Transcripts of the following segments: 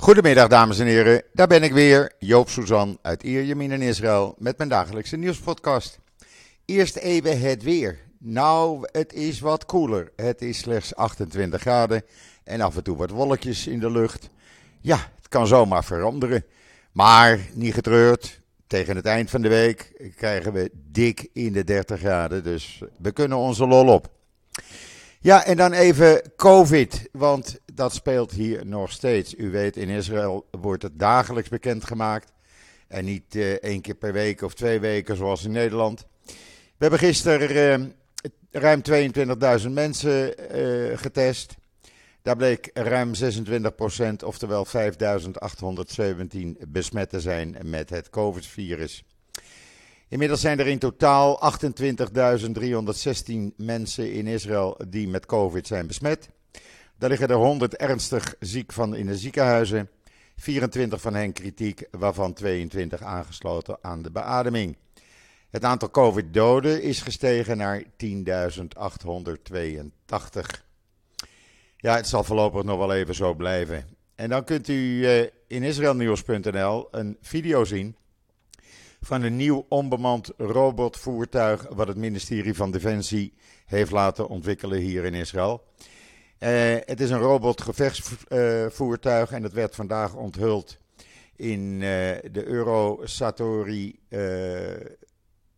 Goedemiddag dames en heren, daar ben ik weer, Joop Suzan uit Ierjemien in Israël met mijn dagelijkse nieuwspodcast. Eerst even het weer. Nou, het is wat koeler. Het is slechts 28 graden en af en toe wat wolkjes in de lucht. Ja, het kan zomaar veranderen. Maar niet getreurd, tegen het eind van de week krijgen we dik in de 30 graden, dus we kunnen onze lol op. Ja, en dan even COVID, want dat speelt hier nog steeds. U weet, in Israël wordt het dagelijks bekendgemaakt. En niet uh, één keer per week of twee weken zoals in Nederland. We hebben gisteren uh, ruim 22.000 mensen uh, getest. Daar bleek ruim 26%, oftewel 5.817 besmet te zijn met het COVID-virus. Inmiddels zijn er in totaal 28.316 mensen in Israël die met COVID zijn besmet. Daar liggen er 100 ernstig ziek van in de ziekenhuizen. 24 van hen kritiek, waarvan 22 aangesloten aan de beademing. Het aantal COVID-doden is gestegen naar 10.882. Ja, het zal voorlopig nog wel even zo blijven. En dan kunt u eh, in israelnieuws.nl een video zien van een nieuw onbemand robotvoertuig wat het ministerie van Defensie heeft laten ontwikkelen hier in Israël. Uh, het is een robotgevechtsvoertuig uh, en dat werd vandaag onthuld in uh, de Eurosatori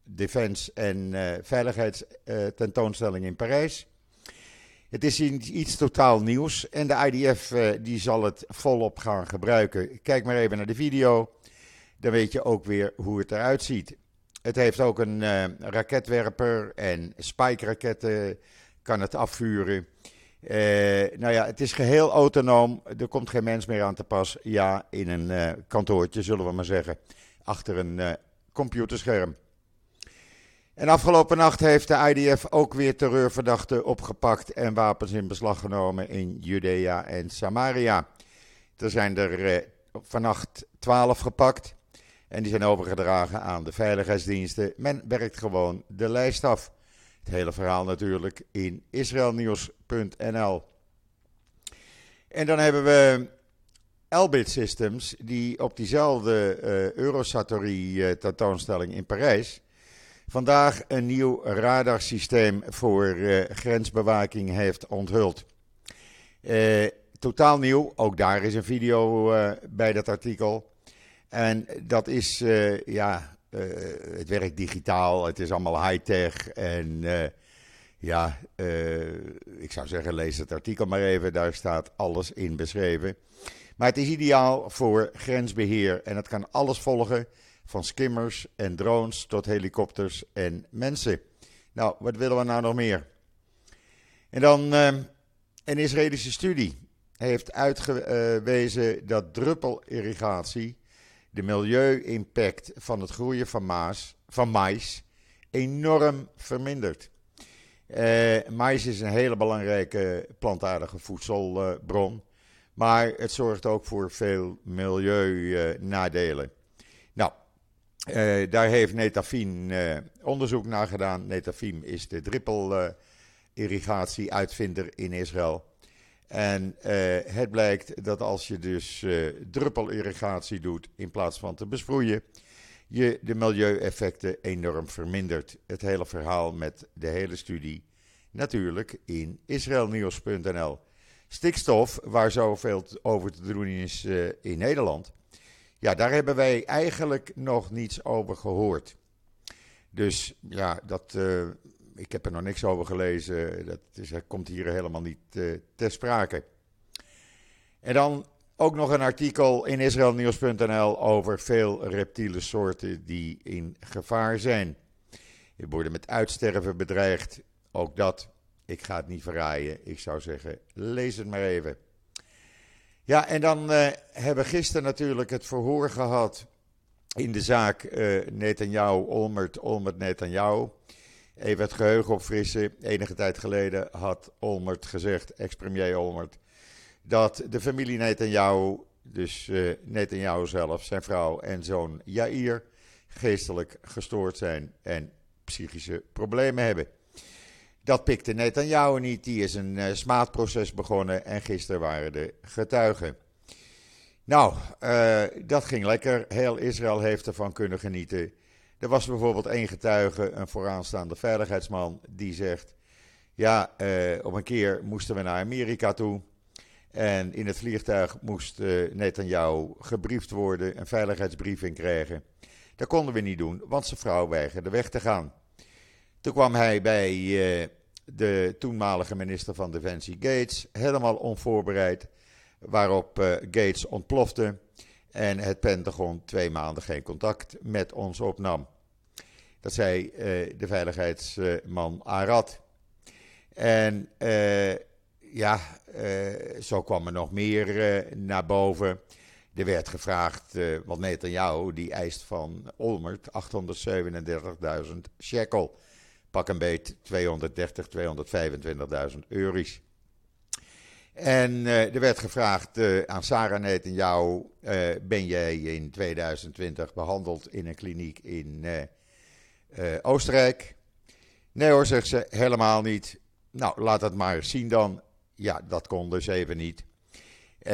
Defense en Veiligheidstentoonstelling in Parijs. Het is iets totaal nieuws en de IDF die zal het volop gaan gebruiken. Kijk maar even naar de video dan weet je ook weer hoe het eruit ziet. Het heeft ook een uh, raketwerper en spike-raketten kan het afvuren. Uh, nou ja, het is geheel autonoom. Er komt geen mens meer aan te pas. Ja, in een uh, kantoortje, zullen we maar zeggen. Achter een computerscherm. En afgelopen nacht heeft de IDF ook weer terreurverdachten opgepakt en wapens in beslag genomen in Judea en Samaria. Er zijn er vannacht twaalf gepakt. En die zijn overgedragen aan de veiligheidsdiensten. Men werkt gewoon de lijst af. Het hele verhaal natuurlijk in israelnieuws.nl. En dan hebben we Elbit Systems, die op diezelfde uh, Eurosatory uh, tentoonstelling in Parijs vandaag een nieuw radarsysteem voor uh, grensbewaking heeft onthuld. totaal nieuw, ook daar is een video bij dat artikel. En dat is, uh, ja, uh, het werkt digitaal, het is allemaal high-tech. En uh, ja, ik zou zeggen, lees het artikel maar even, daar staat alles in beschreven. Maar het is ideaal voor grensbeheer en het kan alles volgen, van skimmers en drones tot helikopters en mensen. Nou, wat willen we nou nog meer? En dan een Israëlische studie heeft uitgewezen dat druppelirrigatie de milieu-impact van het groeien van, maas, van mais enorm vermindert. Uh, mais is een hele belangrijke plantaardige voedselbron, maar het zorgt ook voor veel milieunadelen. nou, uh, daar heeft Netafim uh, onderzoek naar gedaan. Netafim is de druppelirrigatie-uitvinder in Israël. En uh, het blijkt dat als je dus uh, druppelirrigatie doet in plaats van te besproeien, je de milieueffecten enorm vermindert. Het hele verhaal met de hele studie natuurlijk in israelnieuws.nl. Stikstof, waar zoveel over te doen is uh, in Nederland, ja, daar hebben wij eigenlijk nog niets over gehoord. Dus ja, dat ik heb er nog niks over gelezen. Dat is, komt hier helemaal niet uh, ter sprake. En dan ook nog een artikel in israelnieuws.nl over veel reptiele soorten die in gevaar zijn. Die worden met uitsterven bedreigd. Ook dat, ik ga het niet verraaien. Ik zou zeggen, lees het maar even. Ja, en dan uh, hebben we gisteren natuurlijk het verhoor gehad in de zaak uh, Netanyahu, Olmert, Olmert Netanyahu. Even het geheugen opfrissen. Enige tijd geleden had Olmert gezegd, ex-premier Olmert, dat de familie Netanyahu, dus uh, Netanyahu zelf, zijn vrouw en zoon Jair, geestelijk gestoord zijn en psychische problemen hebben. Dat pikte Netanyahu niet, die is een uh, smaadproces begonnen en gisteren waren de getuigen. Nou, uh, dat ging lekker. Heel Israël heeft ervan kunnen genieten. Er was bijvoorbeeld één getuige, een vooraanstaande veiligheidsman, die zegt: Ja, uh, op een keer moesten we naar Amerika toe. En in het vliegtuig moest uh, Netanyahu gebriefd worden, een veiligheidsbriefing krijgen. Dat konden we niet doen, want zijn vrouw weigerde weg te gaan. Toen kwam hij bij uh, de toenmalige minister van Defensie Gates, helemaal onvoorbereid, waarop uh, Gates ontplofte en het Pentagon twee maanden geen contact met ons opnam. Dat zei de veiligheidsman Arad. En ja, uh, zo kwam er nog meer uh, naar boven. Er werd gevraagd, uh, want Netanyahu die eist van Olmert 837.000 shekel. Pak een beet 230, 225.000 euro's. En er werd gevraagd aan Sarah Netanyahu, ben jij in 2020 behandeld in een kliniek in Oostenrijk? Nee hoor, zegt ze, helemaal niet. Nou, laat dat maar zien dan. Ja, dat kon dus even niet. Uh,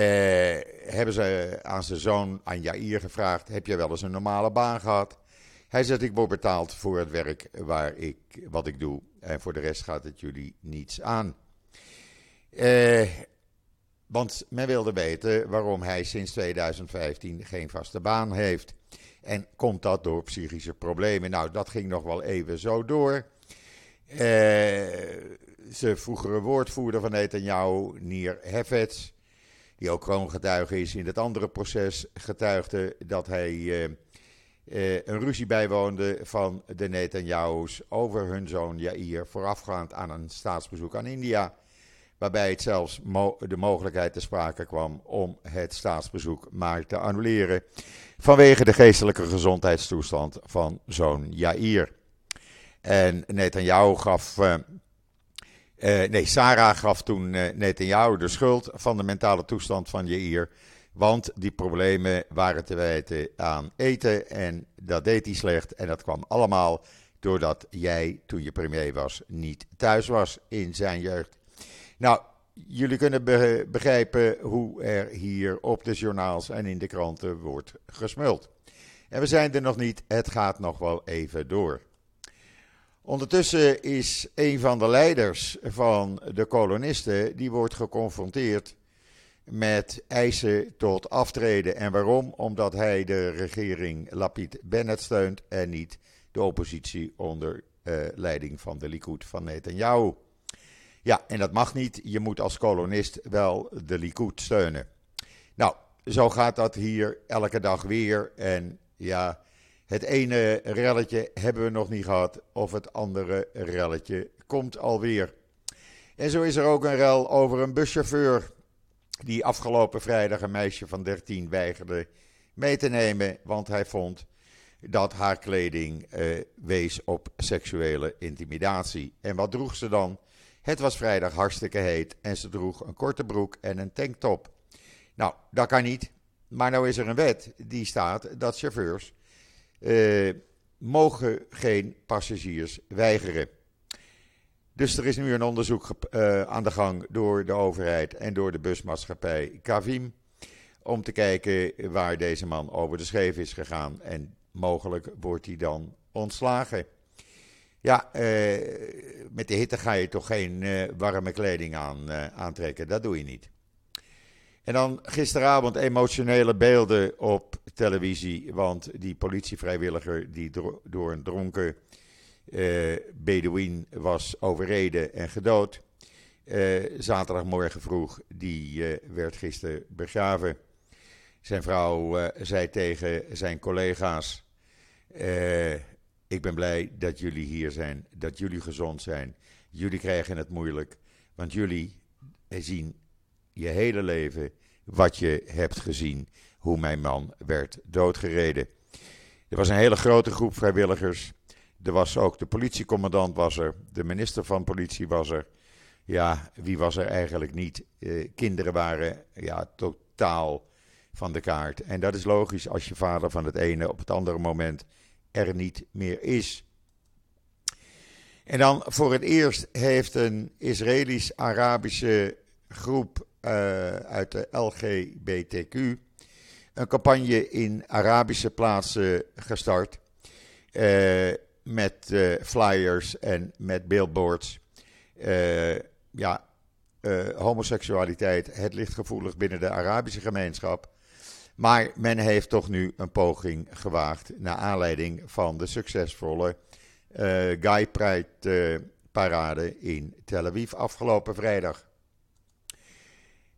hebben ze aan zijn zoon, aan Jair, gevraagd: Heb je wel eens een normale baan gehad? Hij zegt: Ik word betaald voor het werk waar ik, wat ik doe. En voor de rest gaat het jullie niets aan. Uh, want men wilde weten waarom hij sinds 2015 geen vaste baan heeft. En komt dat door psychische problemen? Nou, dat ging nog wel even zo door. Uh, zijn vroegere woordvoerder van Netanyahu, Nier Hefetz, die ook gewoon getuige is in het andere proces, getuigde dat hij uh, uh, een ruzie bijwoonde van de Netanyahu's over hun zoon Yair, voorafgaand aan een staatsbezoek aan India. Waarbij het zelfs de mogelijkheid te sprake kwam om het staatsbezoek maar te annuleren. Vanwege de geestelijke gezondheidstoestand van zoon Yair. En Netanyahu gaf uh, uh, nee, Sarah gaf toen uh, Netanyahu de schuld van de mentale toestand van Jair. Want die problemen waren te wijten aan eten en dat deed hij slecht. En dat kwam allemaal doordat jij, toen je premier was, niet thuis was in zijn jeugd. Nou, jullie kunnen be begrijpen hoe er hier op de journaals en in de kranten wordt gesmuld. En we zijn er nog niet, het gaat nog wel even door. Ondertussen is een van de leiders van de kolonisten, die wordt geconfronteerd met eisen tot aftreden. En waarom? Omdat hij de regering Lapid Bennett steunt en niet de oppositie onder uh, leiding van de Likud van Netanyahu. Ja, en dat mag niet. Je moet als kolonist wel de Likud steunen. Nou, zo gaat dat hier elke dag weer. En ja, het ene relletje hebben we nog niet gehad, of het andere relletje komt alweer. En zo is er ook een rel over een buschauffeur die afgelopen vrijdag een meisje van 13 weigerde mee te nemen, want hij vond dat haar kleding eh, wees op seksuele intimidatie. En wat droeg ze dan? Het was vrijdag hartstikke heet en ze droeg een korte broek en een tanktop. Nou, dat kan niet. Maar nou is er een wet die staat dat chauffeurs uh, mogen geen passagiers weigeren. Dus er is nu een onderzoek uh, aan de gang door de overheid en door de busmaatschappij Kavim. Om te kijken waar deze man over de scheef is gegaan. En mogelijk wordt hij dan ontslagen. Ja, uh, met de hitte ga je toch geen warme kleding aan, aantrekken. Dat doe je niet. En dan gisteravond emotionele beelden op televisie. Want die politievrijwilliger die door een dronken uh, Bedouin was overreden en gedood. Zaterdagmorgen vroeg, die werd gisteren begraven. Zijn vrouw zei tegen zijn collega's: Ik ben blij dat jullie hier zijn, dat jullie gezond zijn. Jullie krijgen het moeilijk, want jullie zien je hele leven wat je hebt gezien hoe mijn man werd doodgereden. Er was een hele grote groep vrijwilligers. Er was ook de politiecommandant was er, de minister van politie was er. Ja, wie was er eigenlijk niet? Eh, kinderen waren ja, totaal van de kaart. En dat is logisch als je vader van het ene op het andere moment er niet meer is. En dan voor het eerst heeft een Israëlisch-Arabische groep uh, uit de LGBTQ een campagne in Arabische plaatsen gestart. met flyers en met billboards. ja, homoseksualiteit, het ligt gevoelig binnen de Arabische gemeenschap. Maar men heeft toch nu een poging gewaagd naar aanleiding van de succesvolle uh, Guy Pride parade in Tel Aviv afgelopen vrijdag.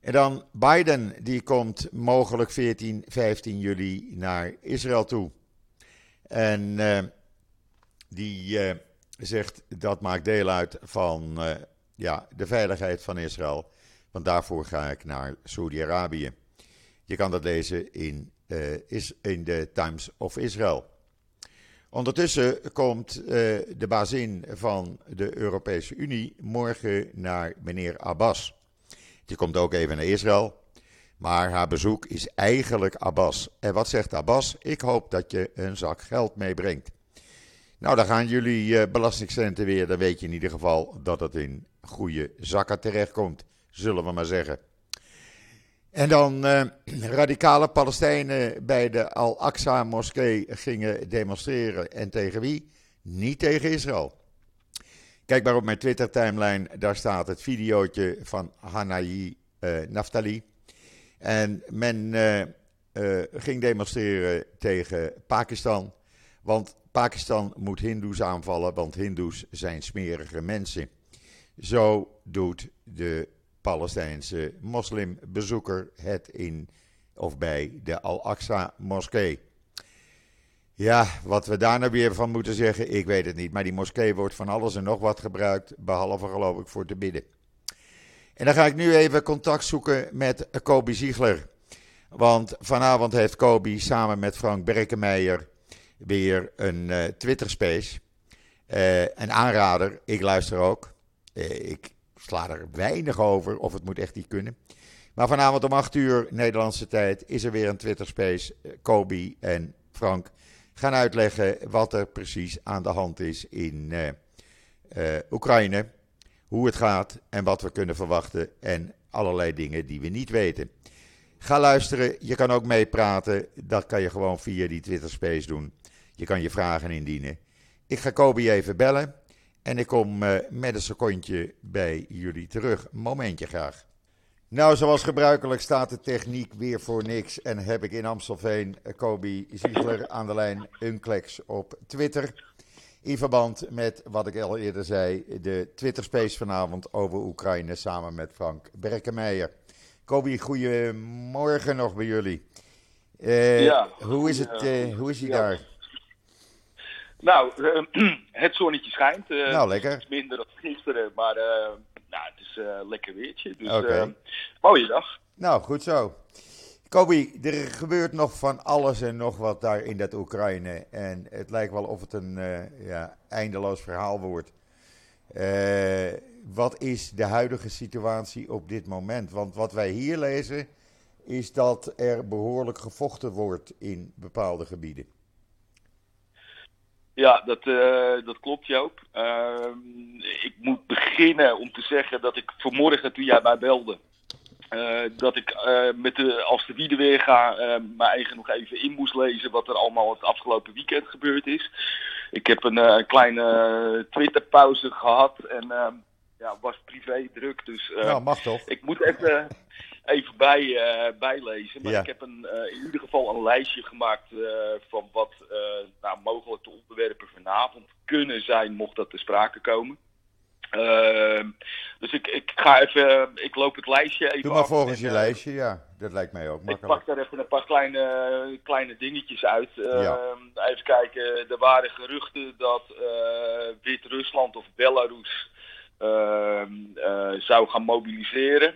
En dan Biden, die komt mogelijk 14, 15 juli naar Israël toe. En uh, die zegt dat maakt deel uit van ja, de veiligheid van Israël. Want daarvoor ga ik naar Saudi-Arabië. Je kan dat lezen in, is in de Times of Israel. Ondertussen komt uh, de bazin van de Europese Unie morgen naar meneer Abbas. Die komt ook even naar Israël. Maar haar bezoek is eigenlijk Abbas. En wat zegt Abbas? Ik hoop dat je een zak geld meebrengt. Nou, dan gaan jullie uh, belastingcenten weer. Dan weet je in ieder geval dat het in goede zakken terechtkomt. Zullen we maar zeggen. En dan uh, radicale Palestijnen bij de Al-Aqsa-moskee gingen demonstreren. En tegen wie? Niet tegen Israël. Kijk maar op mijn Twitter-timeline, daar staat het videootje van Hanayi uh, Naftali. En men uh, ging demonstreren tegen Pakistan. Want Pakistan moet Hindoes aanvallen, want Hindoes zijn smerige mensen. Zo doet de Palestijnse moslimbezoeker het in of bij de Al-Aqsa moskee. Ja, wat we daar nou weer van moeten zeggen, ik weet het niet. Maar die moskee wordt van alles en nog wat gebruikt, behalve geloof ik voor te bidden. En dan ga ik nu even contact zoeken met Kobi Ziegler. Want vanavond heeft Kobi samen met Frank Berkenmeijer weer een uh, Twitter-space. Uh, een aanrader, ik luister ook. Uh, ik sla er weinig over of het moet echt niet kunnen. Maar vanavond om 8 uur Nederlandse tijd is er weer een Twitter Space. Kobi en Frank gaan uitleggen wat er precies aan de hand is in uh, uh, Oekraïne. Hoe het gaat en wat we kunnen verwachten. En allerlei dingen die we niet weten. Ga luisteren. Je kan ook meepraten. Dat kan je gewoon via die Twitter Space doen. Je kan je vragen indienen. Ik ga Kobi even bellen. En ik kom uh, met een secondje bij jullie terug. Momentje graag. Nou, zoals gebruikelijk staat de techniek weer voor niks. En heb ik in Amstelveen uh, Kobi Ziegler aan de lijn Unclex op Twitter. In verband met wat ik al eerder zei, de Twitter-space vanavond over Oekraïne samen met Frank Berkenmeijer. Kobi, goedemorgen nog bij jullie. Uh, ja, hoe is het, hoe is hij ja. daar? Nou, uh, het zonnetje schijnt. Uh, nou, lekker. Het is minder dan gisteren, maar uh, nou, het is lekker weertje. Dus okay. mooie dag. Nou, goed zo. Kobi, er gebeurt nog van alles en nog wat daar in dat Oekraïne. En het lijkt wel of het een ja, eindeloos verhaal wordt. wat is de huidige situatie op dit moment? Want wat wij hier lezen is dat er behoorlijk gevochten wordt in bepaalde gebieden. Ja, dat, uh, dat klopt Joop. Uh, ik moet beginnen om te zeggen dat ik vanmorgen toen jij mij belde, uh, dat ik met de, als de wiede weer ga, mijn eigen nog even in moest lezen wat er allemaal het afgelopen weekend gebeurd is. Ik heb een, kleine Twitter-pauze gehad en ehm, ja, was privé druk. Dus nou, mag toch? ik moet even, even bij, uh, bijlezen. Maar ik heb een, uh, in ieder geval een lijstje gemaakt uh, van wat nou, mogelijk de onderwerpen vanavond kunnen zijn, mocht dat te sprake komen. Ehm, dus ik, ik ga even, ik loop het lijstje even Doe maar volgens je lijstje, ja. Dat lijkt mij ook makkelijk. Ik pak daar even een paar kleine, kleine dingetjes uit. Ja. Even kijken, er waren geruchten dat Wit-Rusland of Belarus ehm, zou gaan mobiliseren.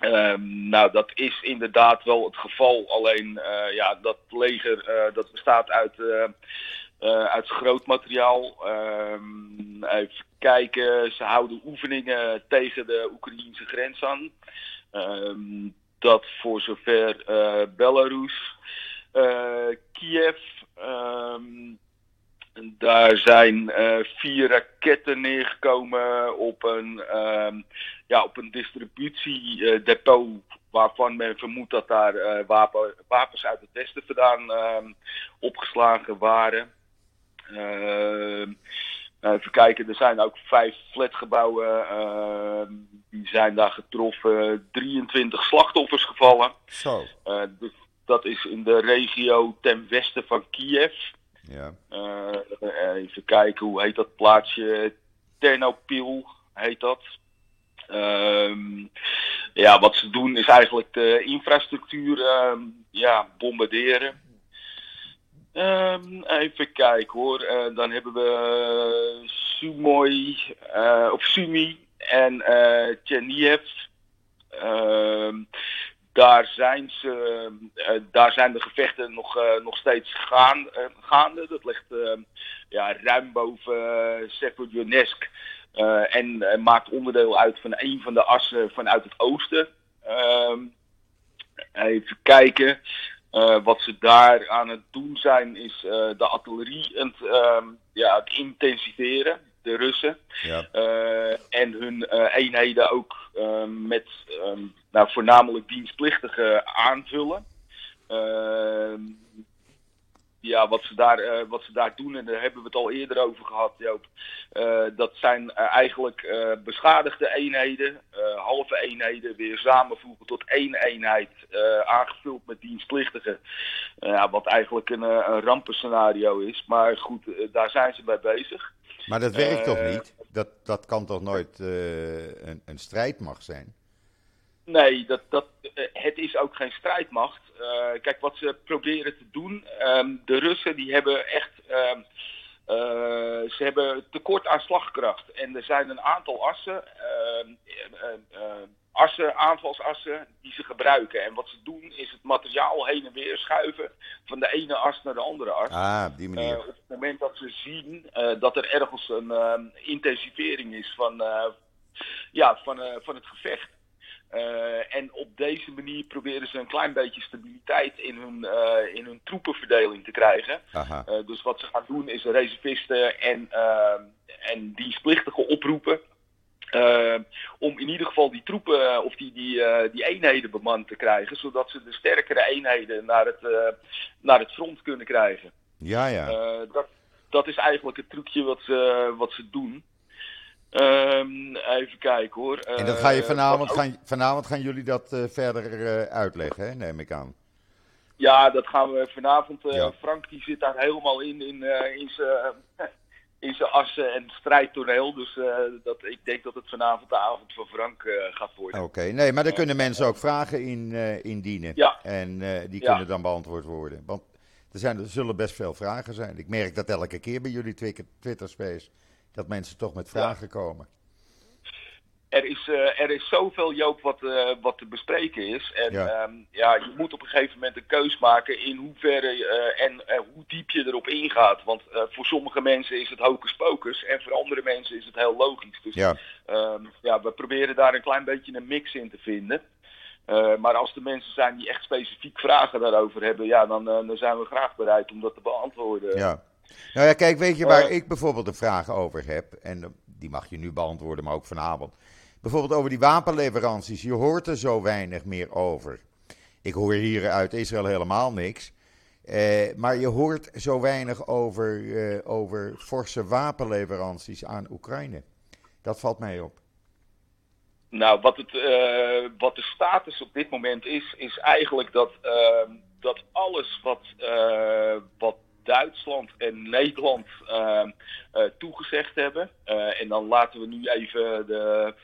Um, nou, dat is inderdaad wel het geval. Alleen, uh, ja, dat leger uh, dat bestaat uit, uh, uit groot materiaal. Um, even kijken, ze houden oefeningen tegen de Oekraïnse grens aan. Um, dat voor zover Belarus. Kiev. Daar zijn vier raketten neergekomen op een ja, op een distributiedepot waarvan men vermoedt dat daar wapen, wapens uit het westen vandaan ehm, opgeslagen waren. Ehm, nou, even kijken, er zijn ook vijf flatgebouwen ehm, die zijn daar getroffen. 23 slachtoffers gevallen. Zo. dus dat is in de regio ten westen van Kiev. Ja. even kijken, hoe heet dat plaatsje? Ternopil heet dat. Ehm, ja, wat ze doen is eigenlijk de infrastructuur ehm, ja, bombarderen. Um, even kijken hoor. Uh, dan hebben we Sumoy, uh, of Sumi en uh. Daar, zijn ze, daar zijn de gevechten nog, nog steeds gaan, gaande. Dat ligt ja, ruim boven Severodonetsk. En maakt onderdeel uit van een van de assen vanuit het oosten. Uh, even kijken. wat ze daar aan het doen zijn, is de artillerie het, ehm, ja, het intensiveren, de Russen. Ja. en hun eenheden ook ehm, met nou, voornamelijk dienstplichtigen aanvullen ja, wat ze, daar, uh, wat ze daar doen, en daar hebben we het al eerder over gehad, Joop. Uh, dat zijn uh, eigenlijk beschadigde eenheden, halve eenheden, weer samenvoegen tot één eenheid, aangevuld met dienstplichtigen. ja, wat eigenlijk een, een rampenscenario is. Maar goed, daar zijn ze bij bezig. Maar dat werkt toch niet? Dat, dat kan toch nooit een, een strijdmacht zijn? Nee, dat, dat, eh, het is ook geen strijdmacht. Uh, kijk, wat ze proberen te doen, um, de Russen die hebben echt, um, uh, ze hebben tekort aan slagkracht. En er zijn een aantal assen, uh, assen, aanvalsassen, die ze gebruiken. En wat ze doen is het materiaal heen en weer schuiven van de ene as naar de andere as. Ah, op die manier. op het moment dat ze zien dat er ergens een intensivering is van, ja, van, van het gevecht. Uh, en op deze manier proberen ze een klein beetje stabiliteit in hun, uh, in hun troepenverdeling te krijgen. Uh, dus wat ze gaan doen is reservisten en, en dienstplichtigen oproepen. om in ieder geval die troepen of die, die, die eenheden bemand te krijgen, zodat ze de sterkere eenheden naar het, naar het front kunnen krijgen. Ja, ja. dat, dat is eigenlijk het trucje wat ze, wat ze doen. Um, even kijken hoor. En dat ga je eh, vanavond, gaan, vanavond gaan jullie dat uh, verder uh, uitleggen, hè? neem ik aan. Ja, dat gaan we vanavond. Ja. Frank die zit daar helemaal in, in, in zijn in zijn assen en strijdtoneel. Dus dat, ik denk dat het vanavond de avond van Frank gaat worden. Oké, nee, maar dan kunnen mensen ook vragen in, indienen. Ja. En die kunnen dan beantwoord worden. Want er, zijn, er zullen best veel vragen zijn. Ik merk dat elke keer bij jullie Twitter Space dat mensen toch met vragen komen. Er is, uh, er is zoveel, Joop, wat, uh, wat te bespreken is. En ja. Um, ja. je moet op een gegeven moment een keus maken in hoeverre uh, en hoe diep je erop ingaat. Want voor sommige mensen is het hocus pocus en voor andere mensen is het heel logisch. Dus ja. Um, ja, we proberen daar een klein beetje een mix in te vinden. maar als er mensen zijn die echt specifiek vragen daarover hebben, ja, dan, dan zijn we graag bereid om dat te beantwoorden. Ja. Nou ja, kijk, weet je waar uh, ik bijvoorbeeld een vraag over heb? En die mag je nu beantwoorden, maar ook vanavond. Bijvoorbeeld over die wapenleveranties. Je hoort er zo weinig meer over. Ik hoor hier uit Israël helemaal niks. Uh, maar je hoort zo weinig over, uh, over forse wapenleveranties aan Oekraïne. Dat valt mij op. Nou, wat, het, uh, wat de status op dit moment is, is eigenlijk dat, dat alles wat, wat Duitsland en Nederland uh, toegezegd hebben. Uh, en dan laten we nu even de,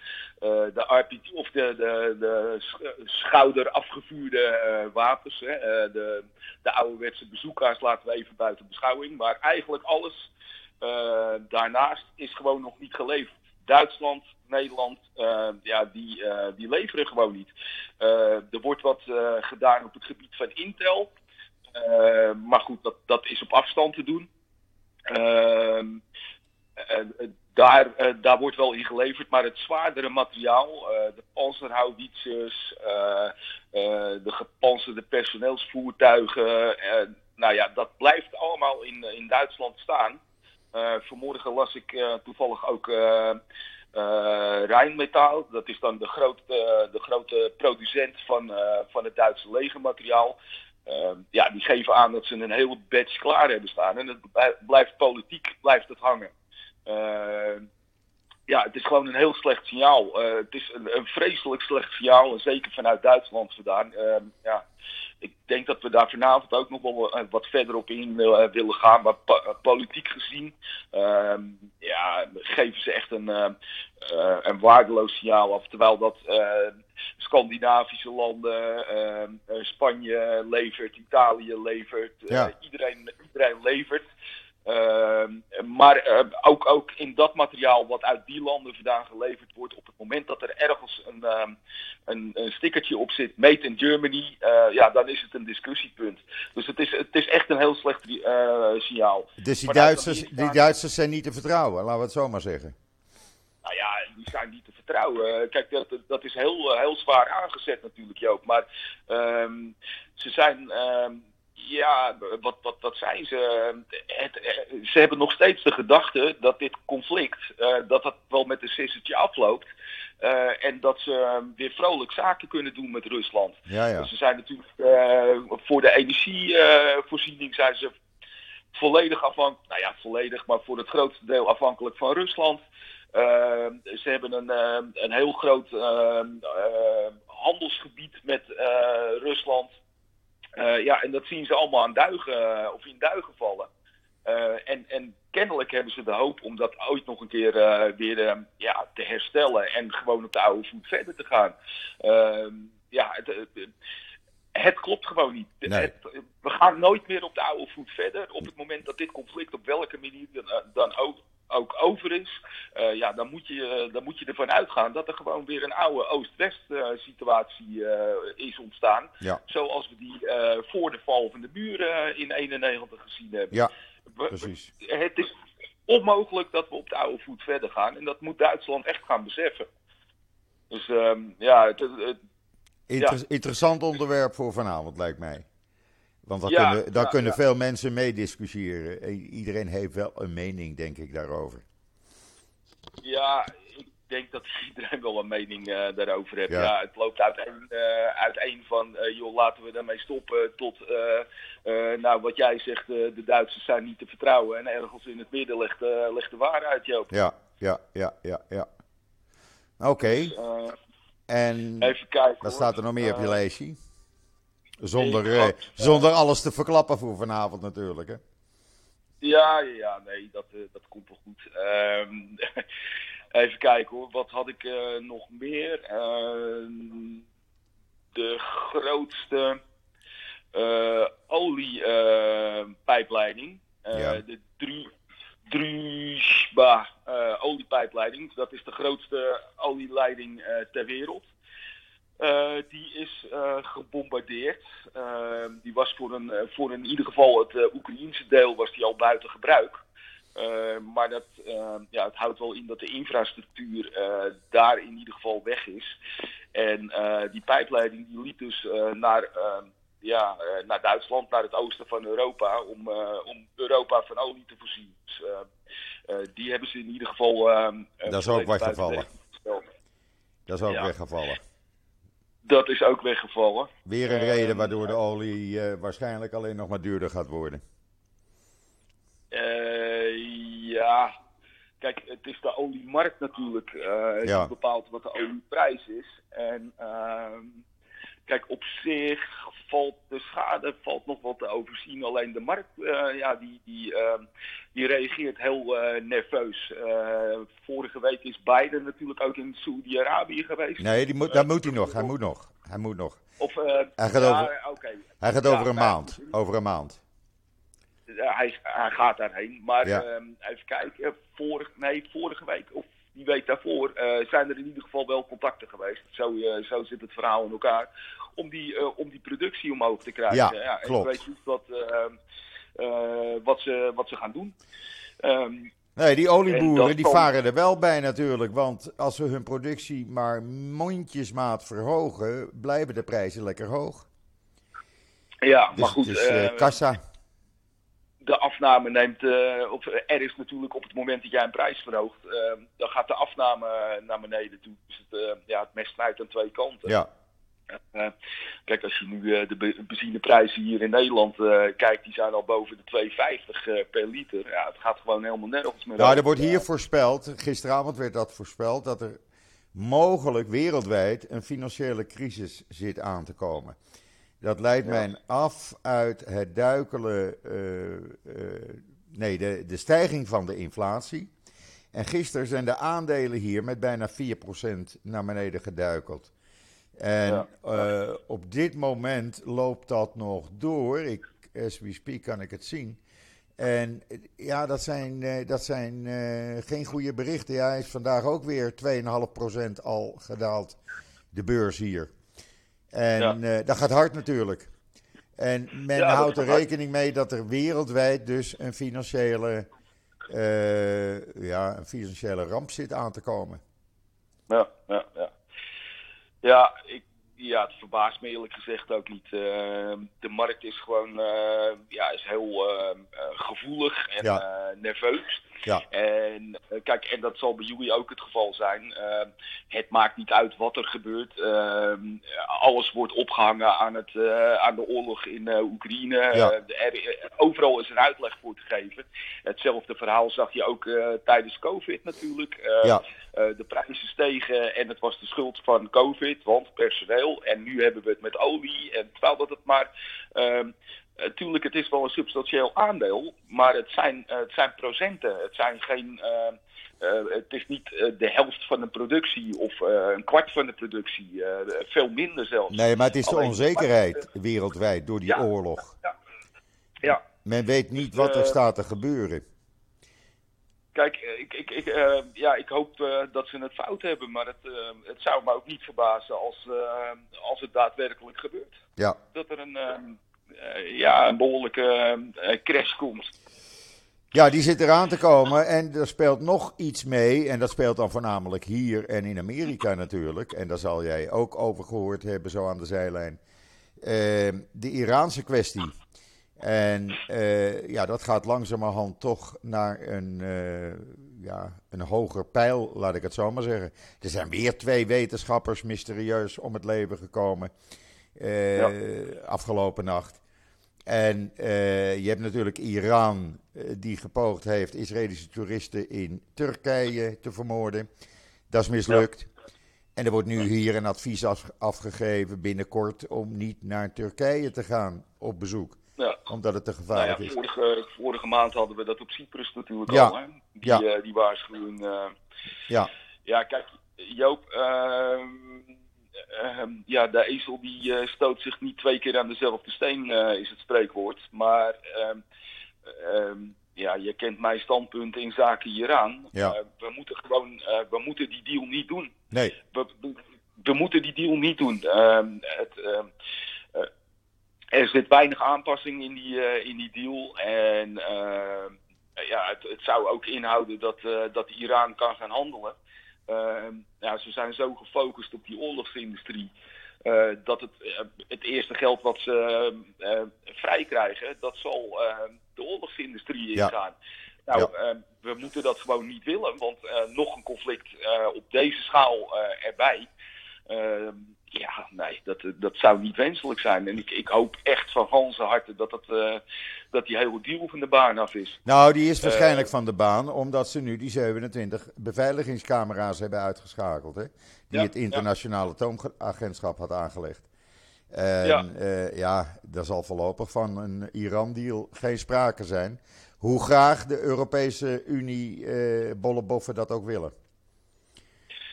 de RPG of de, de, de schouder afgevuurde wapens, hè, de, de ouderwetse bezoekers laten we even buiten beschouwing. Maar eigenlijk alles daarnaast is gewoon nog niet geleverd. Duitsland, Nederland, ja, die, die leveren gewoon niet. er wordt wat gedaan op het gebied van Intel. Uh, maar goed, dat, dat is op afstand te doen. Uh, daar, uh, daar wordt wel in geleverd, maar het zwaardere materiaal, de panzerhouwitsers, de gepanzerde personeelsvoertuigen, nou ja, dat blijft allemaal in, in Duitsland staan. vanmorgen las ik toevallig ook Rijnmetaal, dat is dan de grote, de grote producent van, van het Duitse legermateriaal. Ja, die geven aan dat ze een hele batch klaar hebben staan. En het blijft politiek blijft het hangen ja, het is gewoon een heel slecht signaal. Uh, het is een, vreselijk slecht signaal, en zeker vanuit Duitsland vandaan. Uh, ja, ik denk dat we daar vanavond ook nog wel eh, wat verder op in uh, willen gaan. Maar politiek gezien ehm, ja, geven ze echt een, een waardeloos signaal af. Terwijl dat Scandinavische landen, ehm, Spanje levert, Italië levert, iedereen, iedereen levert. Ehm, maar uh, ook, ook in dat materiaal wat uit die landen vandaan geleverd wordt, op het moment dat er ergens een, uh, een, een, stickertje op zit, made in Germany, uh, ja, dan is het een discussiepunt. Dus het is, het is echt een heel slecht eh, signaal. Dus die Duitsers, die Duitsers zijn niet te vertrouwen, laten we het zo maar zeggen. Nou ja, die zijn niet te vertrouwen. Kijk, dat, dat is heel, heel zwaar aangezet natuurlijk, Joop. Maar um, ze zijn ehm, ja, wat, wat, wat zijn ze? Het, ze hebben nog steeds de gedachte dat dit conflict, uh, dat dat wel met een sissertje afloopt. Uh, en dat ze weer vrolijk zaken kunnen doen met Rusland. Ja, ja. Dus ze zijn natuurlijk uh, voor de energievoorziening zijn ze volledig afhankelijk, nou ja, volledig, maar voor het grootste deel afhankelijk van Rusland. ze hebben een, een heel groot handelsgebied met Rusland. Uh, ja, en dat zien ze allemaal aan duigen, uh, of in duigen vallen. Uh, en, en kennelijk hebben ze de hoop om dat ooit nog een keer weer ja, te herstellen en gewoon op de oude voet verder te gaan. Ehm, ja, het, het, klopt gewoon niet. Nee. Het, we gaan nooit meer op de oude voet verder. Op het moment dat dit conflict op welke manier dan, dan ook ook over is, uh, ja, dan moet, je, dan moet je ervan uitgaan dat er gewoon weer een oude Oost-West uh, situatie uh, is ontstaan. Ja. Zoals we die voor de val van de muren in 91 gezien hebben. Ja, precies. Het is onmogelijk dat we op de oude voet verder gaan en dat moet Duitsland echt gaan beseffen. Dus um, ja, het, het, Inter ja. Interessant onderwerp voor vanavond lijkt mij. Want daar ja, kunnen, daar ja, kunnen ja. veel mensen mee discussiëren. Iedereen heeft wel een mening, denk ik, daarover. Ja, ik denk dat iedereen wel een mening uh, daarover heeft. Ja. het loopt uiteen, uh, uiteen van, uh, joh, laten we daarmee stoppen, tot, nou, wat jij zegt, de Duitsers zijn niet te vertrouwen. En ergens in het midden ligt, ligt de waarheid, Joop. Ja, ja, ja, ja, ja. Oké. Okay. Dus, en even kijken, wat staat er nog meer op je lijstje? Zonder, eh, zonder alles te verklappen voor vanavond natuurlijk, hè? Ja, ja, nee, dat, uh, dat komt wel goed. Um, even kijken hoor, wat had ik uh, nog meer? Uh, de grootste oliepijpleiding, ja. de Dru Druzhba oliepijpleiding. Dat is de grootste olieleiding ter wereld. Uh, die is uh, gebombardeerd. Uh, die was voor een, voor in ieder geval het Oekraïense deel was die al buiten gebruik. maar dat, ja, het houdt wel in dat de infrastructuur daar in ieder geval weg is. En die pijpleiding die liep dus naar, ja, naar Duitsland, naar het oosten van Europa, om, om Europa van olie te voorzien. Dus, die hebben ze in ieder geval. dat is ook weggevallen. Dat is ook ja. weggevallen. Dat is ook weggevallen. Weer een reden waardoor de olie uh, waarschijnlijk alleen nog maar duurder gaat worden. Uh, ja, kijk, het is de oliemarkt natuurlijk uh, ja. die bepaalt wat de olieprijs is. En ehm, kijk, op zich valt de schade valt nog wat te overzien. Alleen de markt, uh, ja, die, die, uh, die reageert heel uh, nerveus. vorige week is Biden natuurlijk ook in Saudi-Arabië geweest. Nee, die moet, daar moet hij nog. Hij moet nog. Hij moet nog. Of, hij gaat ja, over, okay. hij gaat ja, over een maand. Over een maand. Hij, hij gaat daarheen. Maar Ja. ehm, even kijken. Vorig, nee, vorige week of die week daarvoor eh, zijn er in ieder geval wel contacten geweest. Zo, eh, zo zit het verhaal in elkaar. Om die, eh, om die productie omhoog te krijgen. Ja, en klopt. ik weet niet wat, wat, ze, wat ze gaan doen. Ehm, Nee, die En olieboeren die varen er wel bij natuurlijk. Want als ze hun productie maar mondjesmaat verhogen, blijven de prijzen lekker hoog. ja, Dus maar goed. eh, kassa. De, af, afname neemt, of er is natuurlijk op het moment dat jij een prijs verhoogt, dan gaat de afname naar beneden toe. Dus het, ja, het mes snijdt aan twee kanten. Ja. Uh, kijk, als je nu uh, de benzineprijzen hier in Nederland uh, kijkt, die zijn al boven de 2,50 per liter. Ja, het gaat gewoon helemaal nergens meer. Nou, er wordt hier voorspeld, gisteravond werd dat voorspeld, dat er mogelijk wereldwijd een financiële crisis zit aan te komen. Dat leidt ja. mij af uit het duikelen, nee, de, de stijging van de inflatie. En gisteren zijn de aandelen hier met bijna 4% naar beneden geduikeld. En uh, op dit moment loopt dat nog door. Ik, as we speak kan ik het zien. En ja, dat zijn, dat zijn uh, geen goede berichten. Ja, hij is vandaag ook weer 2,5% al gedaald, de beurs hier. En ja. dat gaat hard natuurlijk. En men ja, houdt er rekening mee dat er wereldwijd dus een financiële, ja, een financiële ramp zit aan te komen. Ja, ja, ja. Ja, ik, ja, het verbaast me eerlijk gezegd ook niet. Uh, de markt is gewoon uh, ja, is heel uh, gevoelig en nerveus. Ja. En kijk, en dat zal bij jullie ook het geval zijn. het maakt niet uit wat er gebeurt. Ehm, alles wordt opgehangen aan, het, aan de oorlog in Oekraïne. Ja. Er, overal is een uitleg voor te geven. Hetzelfde verhaal zag je ook tijdens COVID natuurlijk. ja. de prijzen stegen en het was de schuld van COVID, want personeel. En nu hebben we het met olie. En terwijl dat het maar. Natuurlijk, het is wel een substantieel aandeel, maar het zijn, het zijn procenten. Het zijn geen. Uh, uh, het is niet uh, de helft van de productie of een kwart van de productie. veel minder zelfs. Nee, maar het is de Alleen onzekerheid wereldwijd door die ja, oorlog. Ja, ja. Men weet niet wat er staat te gebeuren. Kijk, ik, ik, ik, uh, ja, ik hoop uh, dat ze het fout hebben, maar het, uh, het zou me ook niet verbazen als, als het daadwerkelijk gebeurt. Ja. Dat er een, ja, een behoorlijke crash komt. Ja, die zit eraan te komen en er speelt nog iets mee. En dat speelt dan voornamelijk hier en in Amerika natuurlijk. En daar zal jij ook over gehoord hebben, zo aan de zijlijn. de Iraanse kwestie. En ja, dat gaat langzamerhand toch naar een, ja, een hoger pijl, laat ik het zo maar zeggen. Er zijn weer twee wetenschappers mysterieus om het leven gekomen uh, ja. afgelopen nacht. En je hebt natuurlijk Iran, die gepoogd heeft Israëlische toeristen in Turkije te vermoorden. Dat is mislukt. Ja. En er wordt nu hier een advies af, afgegeven binnenkort om niet naar Turkije te gaan op bezoek. Ja. Omdat het te gevaarlijk nou ja, is. Vorige, vorige maand hadden we dat op Cyprus natuurlijk ja. al. Hè? Die, ja. uh, die waarschuwing. Uh, ja. ja, kijk, Joop. Uh, ja, de ezel die eh, stoot zich niet twee keer aan dezelfde steen, eh, is het spreekwoord. Maar ehm, ja, je kent mijn standpunt in zaken Iran. Ja. we moeten gewoon, we moeten die deal niet doen. Nee. We, we, we moeten die deal niet doen. Ehm, het, ehm, er zit weinig aanpassing in die, in die deal. En ja, het, het, zou ook inhouden dat, dat Iran kan gaan handelen. Ja, ze zijn zo gefocust op die oorlogsindustrie. dat het, het eerste geld wat ze vrij krijgen, dat zal de oorlogsindustrie ingaan. Ja. Nou, ja. we moeten dat gewoon niet willen, want nog een conflict op deze schaal erbij ja, nee, dat, dat zou niet wenselijk zijn. En ik, ik hoop echt van ganse harte dat, dat, uh, dat die hele deal van de baan af is. Nou, die is waarschijnlijk uh, van de baan, omdat ze nu die 27 beveiligingscamera's hebben uitgeschakeld. Hè, die ja, het internationale atoomagentschap had aangelegd. En ja, uh, ja daar zal voorlopig van een Iran-deal geen sprake zijn. Hoe graag de Europese Unie, bolleboffen dat ook willen.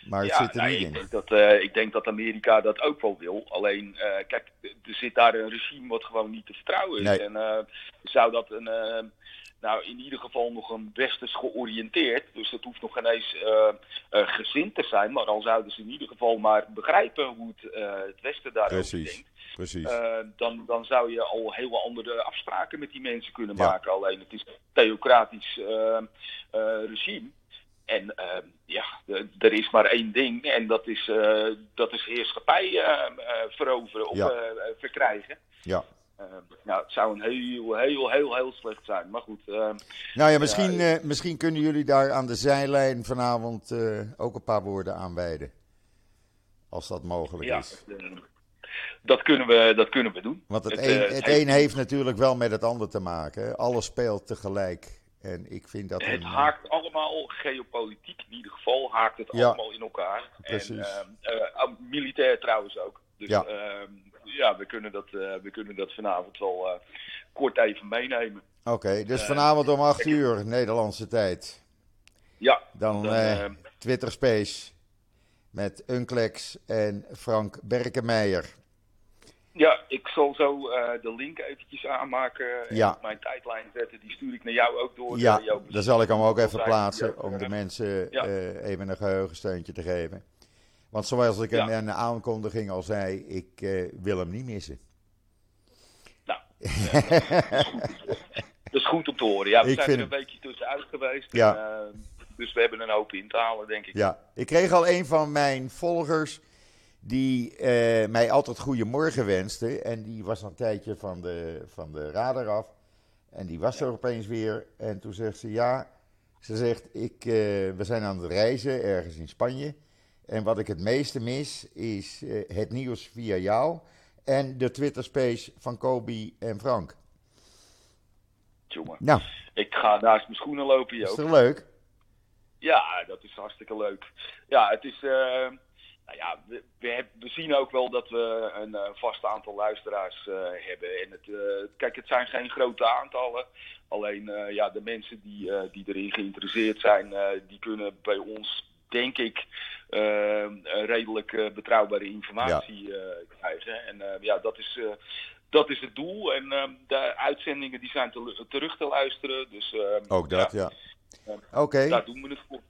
Maar het ja, zit er niet ik in. Denk dat, uh, ik denk dat Amerika dat ook wel wil. Alleen, uh, kijk, er zit daar een regime wat gewoon niet te vertrouwen is. Nee. En uh, zou dat een, nou in ieder geval nog een westers georiënteerd, dus dat hoeft nog geen eens gezind te zijn, maar al zouden ze in ieder geval maar begrijpen hoe het, het westen daarover Precies. denkt. Precies. dan, dan zou je al hele andere afspraken met die mensen kunnen Ja. maken. Alleen het is een theocratisch regime. En uh, ja, er is maar één ding en dat is, uh, dat is heerschappij uh, veroveren of Ja. verkrijgen. Ja. nou, het zou een heel, heel, heel, heel slecht zijn. Maar goed. nou ja, misschien, misschien kunnen jullie daar aan de zijlijn vanavond ook een paar woorden aan wijden. Als dat mogelijk ja, is. dat, kunnen we, dat kunnen we doen. Want het, het, een, het een heeft natuurlijk wel met het ander te maken. Alles speelt tegelijk. En ik vind dat het haakt allemaal, geopolitiek in ieder geval, haakt het allemaal in elkaar. Precies. En, uh, militair trouwens ook. Dus ja, ehm, ja we, kunnen dat, uh, we kunnen dat vanavond wel kort even meenemen. Oké, dus vanavond om 8 uur Nederlandse tijd. Ja. Dan, dan ehm, Twitter Space met Unclex en Frank Berkenmeijer. Ja, ik zal zo uh, de link eventjes aanmaken en ja. mijn tijdlijn zetten. Die stuur ik naar jou ook door. Ja, uh, dan zal ik hem ook even plaatsen om de mensen ja. uh, even een geheugensteuntje te geven. Want zoals ik ja. in de aankondiging al zei, ik wil hem niet missen. Nou, dat is goed om te horen. Ja, we ik zijn er een beetje tussenuit geweest. Ja. En, dus we hebben een hoop in te halen, denk ik. Ja, ik kreeg al een van mijn volgers die uh, mij altijd goedemorgen wenste. En die was een tijdje van de, van de radar af. En die was er opeens weer. En toen zegt ze, ja, ze zegt, ik, uh, we zijn aan het reizen ergens in Spanje. En wat ik het meeste mis is uh, het nieuws via jou en de Twitter space van Kobe en Frank. Jongen, nou. ik ga naast mijn schoenen lopen, Joop. Is dat leuk? Ja, dat is hartstikke leuk. Ja, het is nou ja, we, we, we, zien ook wel dat we een uh, vast aantal luisteraars uh, hebben. En het, uh, kijk, het zijn geen grote aantallen. Alleen ja, de mensen die, die erin geïnteresseerd zijn, die kunnen bij ons, denk ik, redelijk betrouwbare informatie ja. krijgen. En ja, dat is, dat is het doel. En de uitzendingen die zijn te, terug te luisteren. Dus, ook dat, ja. ja. Oké. Daar doen we het voor.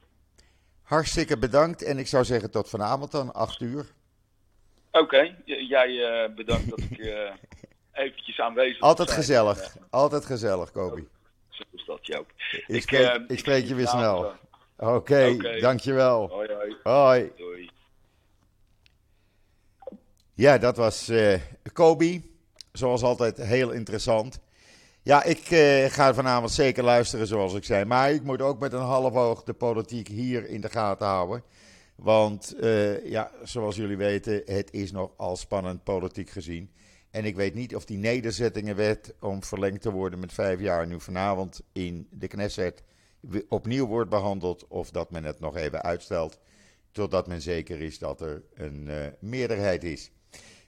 Hartstikke bedankt en ik zou zeggen tot vanavond dan, 8 uur. Oké, jij uh, bedankt dat ik uh, eventjes aanwezig was. Altijd gezellig, en, altijd gezellig, Kobi. Zo is dat, Joop. Ik, ik, spreek, ik spreek je weer snel. Oké, okay, okay. dankjewel. Hoi, hoi. Hoi. Doei. Ja, dat was Kobi. Zoals altijd heel interessant. Ja, ik uh, ga vanavond zeker luisteren, zoals ik zei. Maar ik moet ook met een half oog de politiek hier in de gaten houden. Want, uh, ja, zoals jullie weten, het is nogal spannend politiek gezien. En ik weet niet of die nederzettingenwet om verlengd te worden met vijf jaar nu vanavond in de Knesset opnieuw wordt behandeld. Of dat men het nog even uitstelt, totdat men zeker is dat er een uh, meerderheid is.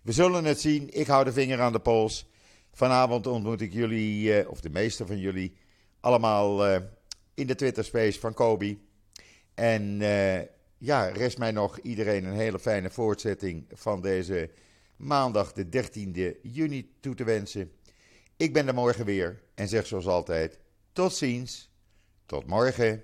We zullen het zien. Ik hou de vinger aan de pols. Vanavond ontmoet ik jullie, uh, of de meeste van jullie, allemaal uh, in de Twitter-space van Kobe. En uh, ja, rest mij nog iedereen een hele fijne voortzetting van deze maandag, de 13e juni, toe te wensen. Ik ben er morgen weer en zeg zoals altijd: tot ziens, tot morgen.